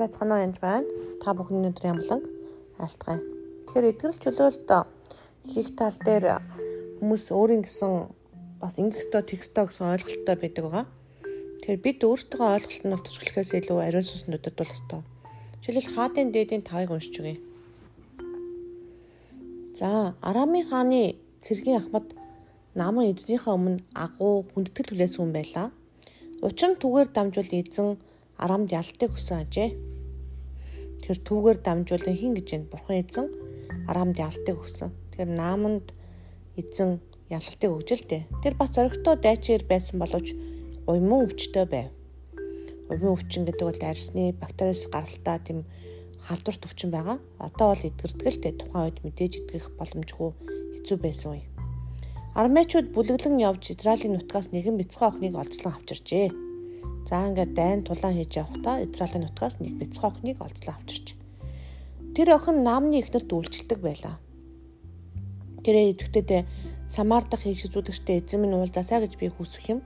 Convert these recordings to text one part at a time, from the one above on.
сайн байцгаана уу янз байна. Та бүхэн өдрийн амланг айлтгая. Тэгэхээр эдгэрэл чөлөөлт хийх тал дээр хүмүүс өөрийн гэсэн бас ингэхтэй текстөө гэсэн ойлголттой байдаг байгаа. Тэгэхээр бид өөртөө ойлголт нь төвчлөхөөс илүү ариун сүнсэнд өдөрдөл өстой. Жишээлбэл хаадын дээдийн тавыг уншиж өгье. За, Арамын хааны цэргийн ахмад намын эзнийхээ өмнө агуу хүндэтгэл хүлээсэн хүн байлаа. Учир нь түгээр дамжуул эзэн арамд ялтыг хүсэн ажээ. Тэр түүгээр дамжуулан хин гэж энэ бурхан эзэн арамд ялтыг хүсэн. Тэр нааманд эзэн ялалтыг өгж л дээ. Тэр бас зоригтой дайчир байсан боловч уйман өвчтөй байв. Уйман өвчин гэдэг бол арсны бактериас гаралтай тийм халдварт өвчин байгаа. Одоо бол эдгэрдэг л дээ. Тухайн үед мэдээж эдгэх боломжгүй хэцүү байсан үе. Армейчууд бүлэглэн явж Израилийн нутгаас нэгэн бяцхан охиныг олзлон авчирчээ. За ингээд дайн тулаан хийж явахдаа Израилийн нутгаас нэг бяцхан охиныг олзлон авчирч. Тэр охин наамны ихнэрт үйлчлдэг байлаа. Тэрээ эзэгтэд Самар дахь хийх зүудэгчтэй эзэн минь уулзаасаа гэж би хүсэх юм.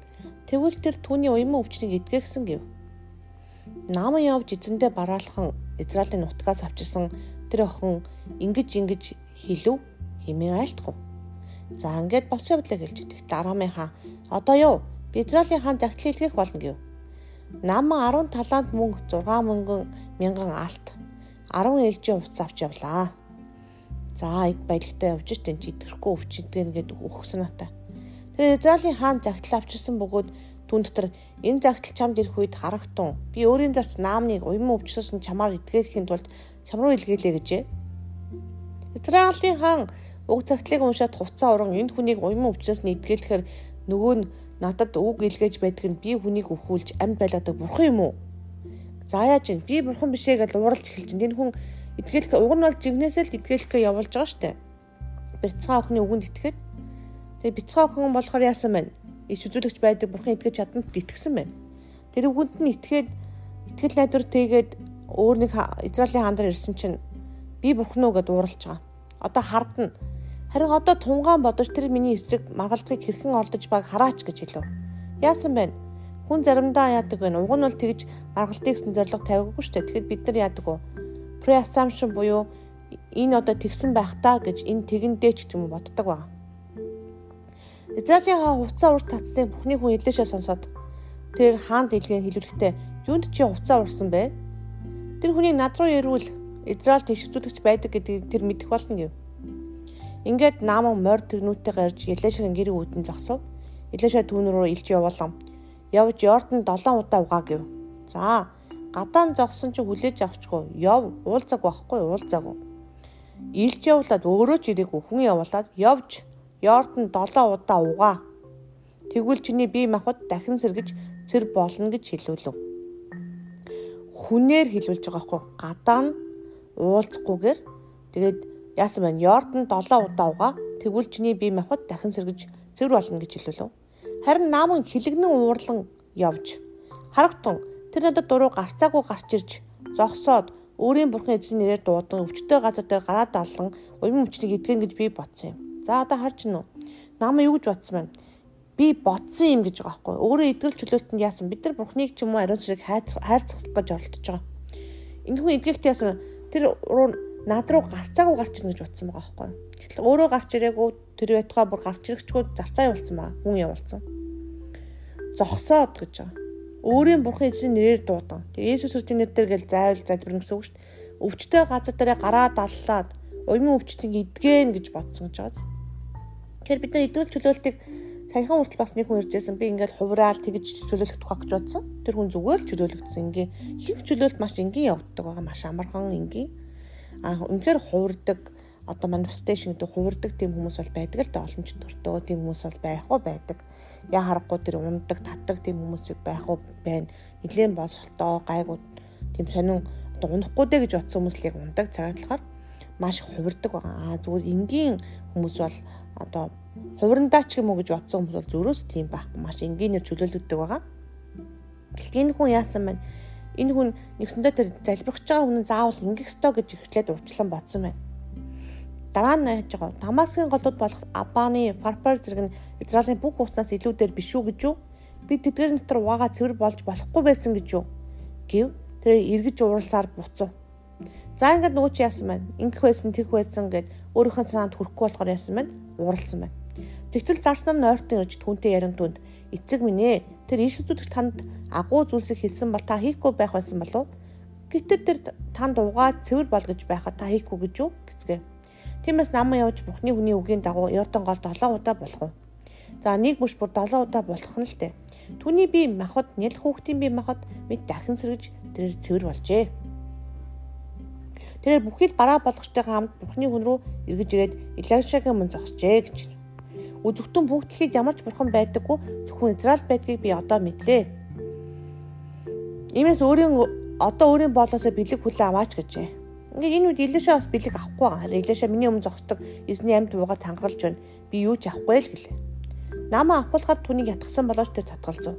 Тэгвэл тэр түүний уян өвчнийг эдгэхсэн гэв. Нааман явж эзэндээ бараалхан Израилийн нутгаас авчирсан тэр охин ингэж ингэж хэлв хэмээн айлтгав. За ингээд бос явдлаа хэлж идэх. Дараамын хаан одоо юу? Израилийн хаан загтал хэлгэх болно гэв. Наман 10 талант мөнгө 6 мөнгөн мянган алт 10 ээлжийн хувцас авч явлаа. За их баялагтай явж штэ чи идэхгүй өвчтгэн гээд өгсөн ата. Тэр Израилийн хаан загтал авчирсан бөгөөд түн дотор энэ загтал чамд ирэх үед харагтун. Би өөрийн зарц наамныг уян өвчсөн чамаар идгээхийн тулд чам руу илгээлээ гэжээ. Израилийн хаан Уг цагтлыг уншаад хувцас уран энэ хүнийг уян өвчнөөс нь эдгэлэхээр нөгөө нь надад үг илгээж байдаг нь би хүнийг өвхүүлж амьд байлаадаг бурхан юм уу? За яаж юм? Би бурхан биш ээ гэж ууралж эхэлж байна. Энэ хүн эдгэлэх уг нь бол жигнэсэл эдгэлэхээ явуулж байгаа штэ. Бяцхан охины үгэнд итгэхэд тэгээ бяцхан охин болохоор яасан байна? Ич үзүүлэгч байдаг бурхан эдгэж чаднад итгэсэн байна. Тэр үгэнд нь итгээд итгэл найдвар тэгээд өөр нэг Израилийн хаан дээр ирсэн чинь би бурхан уу гэд ууралж байгаа. Одоо хардна Харин одоо тунгаан бодож тэр миний эсрэг маргалдахыг хэрхэн ордож байгааг хараач гэж хэлв. Яасан бэ? Хүн заримдаа яадаг вэ? Уг нь бол тэгж маргалтыг гэсэн зорилго тавиагүй шүү дээ. Тэгэхэд бид нар яадаг вэ? Pre-assumption буюу энэ одоо тэгсэн байх таа гэж энэ тэгэндээ ч юм уу боддог ба. Израилийн хаа хувцас урт татсан бүхний хүн илээшээ сонсоод тэр хаанд илгээ хэлүүлэхдээ юунд чи хувцас урсан бэ? Тэр хүнийг над руу ирвэл Израиль тэгшүүлэгч байдаг гэдгийг тэр мэдэх болно гэв. Ингээд нааман морь тэрнүүтэйгээ ирж Елешарын гэрэг үүдэн зогсов. Елеша түүн рүү илж явуулам. Явж Йордан 7 удаа угаа гэв. За, гадаан зогсон чи хүлээж авчихгүй. Яв, уулзаг байхгүй, уулзаагүй. Илж явуулаад өөрөө ч ирээгүй хүн явуулаад явж Йордан 7 удаа угаа. Тэгвэл чиний бие махбод дахин сэргэж цэр болно гэж хэлүүлв. Хүнээр хэлүүлж байгаа хгүй гадаа нь уулзахгүйгээр тэгээд Яасан байна? Йордан 7 удаа угаа. Тэгвэл чиний бие махбод дахин сэргэж цэвэр болно гэж хэлүүлв. Харин нааман хилэгнэн уурлан явж харагтун тэр надад дуруу гарцаагүй гарч ирж зогсоод өөрийн бурхан эзэн нэрээр дуудан өвчтөй газар дээр гараад аллан уян өвчнийг эдгэн гэж би бодсон юм. За одоо харж гинөө. Намаа юу гэж бодсон байна? Би бодсон юм гэж байгаа байхгүй. Өөрөө эдгэл чөлөөлтөнд яасан бид нар бурхныг ч юм уу ариун цэрэг хайрцах гэж оролдож байгаа. Энэ хүн эдгэхт яасан тэр над руу гарцаагүй гарч ирнэ гэж бодсон байгаа байхгүй. Гэтэл өөрөө гарч ирээгүй тэр байтугай бүр гарч ирэхчгүй зарцаа явуулсан байгаа. Хүн явуулсан. Зогсоод гэж байгаа. Өөрийн бурхан эзэн нэрээр дуудан. Тэгээ Есүс Христосийн нэрээр гэл зайвал залбирна гэсэн үг шүү дээ. Өвчтөй газар дээр гараа даллаад уйман өвчтнийг идгэн гэж бодсон гэж байгаа. Тэгэхээр бид нар эдгэл чөлөөлтийг саяхан хүртэл бас нэг хүн иржсэн. Би ингээл хувраал тэгж чөлөөлөх тухай гэж бодсон. Тэр хүн зүгээр чөлөөлөгдсөн. Ингийн их чөлөөлт маш энгийн явагддаг байгаа. Маш амархан энгийн а үнэхээр хувирдаг одоо manifestation гэдэг хувирдаг тийм хүмүүс бол байдаг л да боломж төртөө тийм хүмүүс бол байх уу байдаг. Яа харахгүй тэр ундаг, татдаг тийм хүмүүс байх уу байна. Нилийн болсолтоо гайгүй тийм сонин одоо унахгүй дээ гэж бодсон хүмүүс л яг ундаг цагаат болохоор маш хувирдаг байгаа. Аа зүгээр энгийн хүмүүс бол одоо хувирандаа ч юм уу гэж бодсон хүмүүс бол зөрөөс тийм байхгүй маш энгийнээр чөлөөлөгдөг байгаа. Гэхдээ энэ хүн яасан байна? Энэ хүн нэгсэндээ тэр залбирч байгаа хүн заавал ингэх ёстой гэж ихлээд урьдчилан бодсон байна. Дараа нь яаж байгаа Дамаскын голууд болох Абаны Фарпар зэрэг нь Израилийн бүх хуцаас илүүдээр биш үү гэж юу? Би тэдгээр дотор угаага цэвэр болж болохгүй байсан гэж юу? Гэв тэр эргэж ууралсаар буцав. За ингээд нөгөө чи яасан байна? Ингэх байсан, тэгх байсан гэд өөрийнхөө санаанд хүрэхгүй болохоор яасан байна? Ууралсан байна. Тэгтэл зарснаар нь ойртон ирж түнтэй ярин түнд эцэг минь ээ тэр Иесусдүдх танд агуу зүйлсийг хэлсэн бол та хийхгүй байх байсан болов? Гэтэл тэр танд угаа цэвэр бол гэж байхад та хийхгүй гэж юу гэцгээ. Тиймээс наман явж Бухны хүний үгийн дагуу Йордан гол 7 удаа болох уу? За нэг бүш бүр 7 удаа болох нь л дээ. Түүний бие махад нэл хүүхдийн бие махад мэд дахин сэргэж тэрээр цэвэр болжээ. Тэрээр бүхий л бараа болгочтойгоо хамт Бурхны хүн рүү эргэж ирээд Илашагийн мөн зогсжээ гэж. Үзэгтэн бүгд дэлхийд ямар ч бурхан байдаггүй зөвхөн Израиль байдгийг би одоо мэдлээ. Иймээс өөрийн одоо өөрийн боолоосоо бэлэг хүлээ аваач гэжээ. Ингээд энэ үед Илиша бас бэлэг авахгүй байгаа. Илиша миний өмнө зогсдог эзний амьд уугаар тангаралж байна. Би юу ч авахгүй л гэлээ. Намаа авахулахад түүнийг ятгсан болооч тэр татгалзав.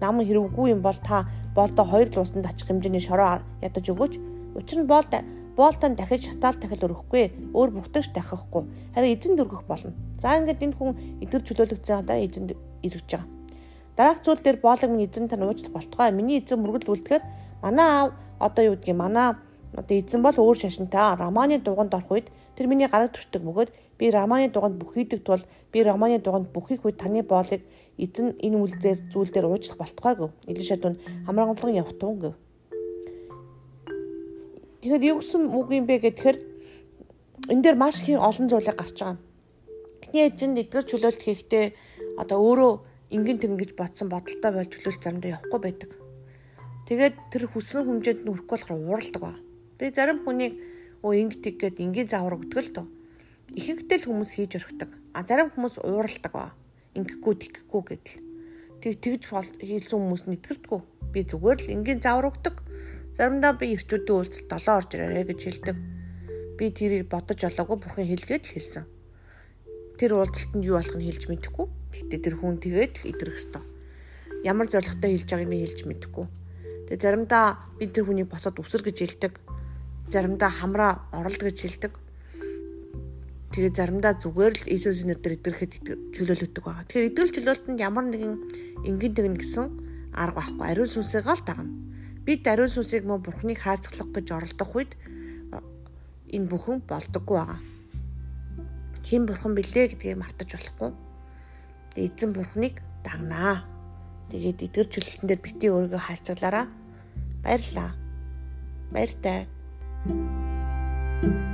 Нам хэрвгүй юм бол та боолдоо хоёр луусанд ачих хэмжээний шороо ядаж өгөөч. Учир нь боолд Болтон дахиж шатаал дахил өрөхгүй. Өөр бүртгэж дахихгүй. Харин эзэнд өргөх болно. За ингээд энэ хүн эдгэр чөлөөлөгдсөн дараа эзэнд ирж байгаа. Дараах зүйл дээр боолог минь эзэн тань уучлах болтугай. Миний эзэн мөргөл үлдэхээр манай аав одоо юу гэдгийг манай одоо эзэн бол өөр шашинтай Романы дуганд орох үед тэр миний гараг төртөг бөгөөд би Романы дуганд бүхийдэг тул би Романы дуганд бүхийх үед таны боолыг эзэн энэ үйлдэл зүйл дээр уучлах болтугай гэв. Илишад нь хамрангамлан явтун гэв. Тэгэхээр юу гэсэн үг юм бэ гэхээр энэ дээр маш их олон зүйлийг гарч байгаа. Эхний эжэнд эдгээр чөлөөлт хийхдээ одоо өөрөө ингэн тэгэн гэж бодсон бодолтой байж чөлөөлт заримдаа явахгүй байдаг. Тэгээд тэр хүссэн хэмжээнд нь хүрэхгүй болохоор ууралдаг ба. Би зарим хүнийг өө ингэ тэг гээд энгийн заавар өгдөг л дөө. Ихэнхдээ л хүмүүс хийж өрхдөг. А зарим хүмүүс ууралдаг ба. Ингэхгүй тэгхгүй гэдэл. Тэг тэгж хийлсэн хүмүүс нэтгэрдэггүй. Би зүгээр л энгийн заавар өгдөг Заримдаа би ирчүүдийн үйлдэлд долоо орж ирээрэй гэж хэлдэг. Би тэрийг бодож олоогүй бурхан хэлгээд л хэлсэн. Тэр уулзалтанд юу болох нь хэлж мэдэхгүй. Гэхдээ тэр хүн тэгээд л идрэх ёстой. Ямар зоригтой хэлж байгааг би хэлж мэдэхгүй. Тэгээ заримдаа би тэр хүнийг босоод үсэр гэж хэлдэг. Заримдаа хамраа оролд гэж хэлдэг. Тэгээ заримдаа зүгээр л Иесусийн нэрээр идрэхэд чөлөөлөдөг байгаа. Тэгэхээр идэвхтэй чөлөөлтөнд ямар нэгэн энгийн тэгнэ гэсэн арга байхгүй. Ариун сүнсийг л дагна. Бид даруй сүнсийг мөн Бурхныг хайрцаглах гэж оролдох үед энэ бүхэн болдоггүй байгаа. Хэн бурхан билээ гэдгийг мартаж болохгүй. Тэгээ эзэн бурхныг дагнаа. Тэгээд эдгэр чөлөлтөн дээр бити өөрийгөө хайрцаглаараа. Баярлалаа. Баяртай. thank you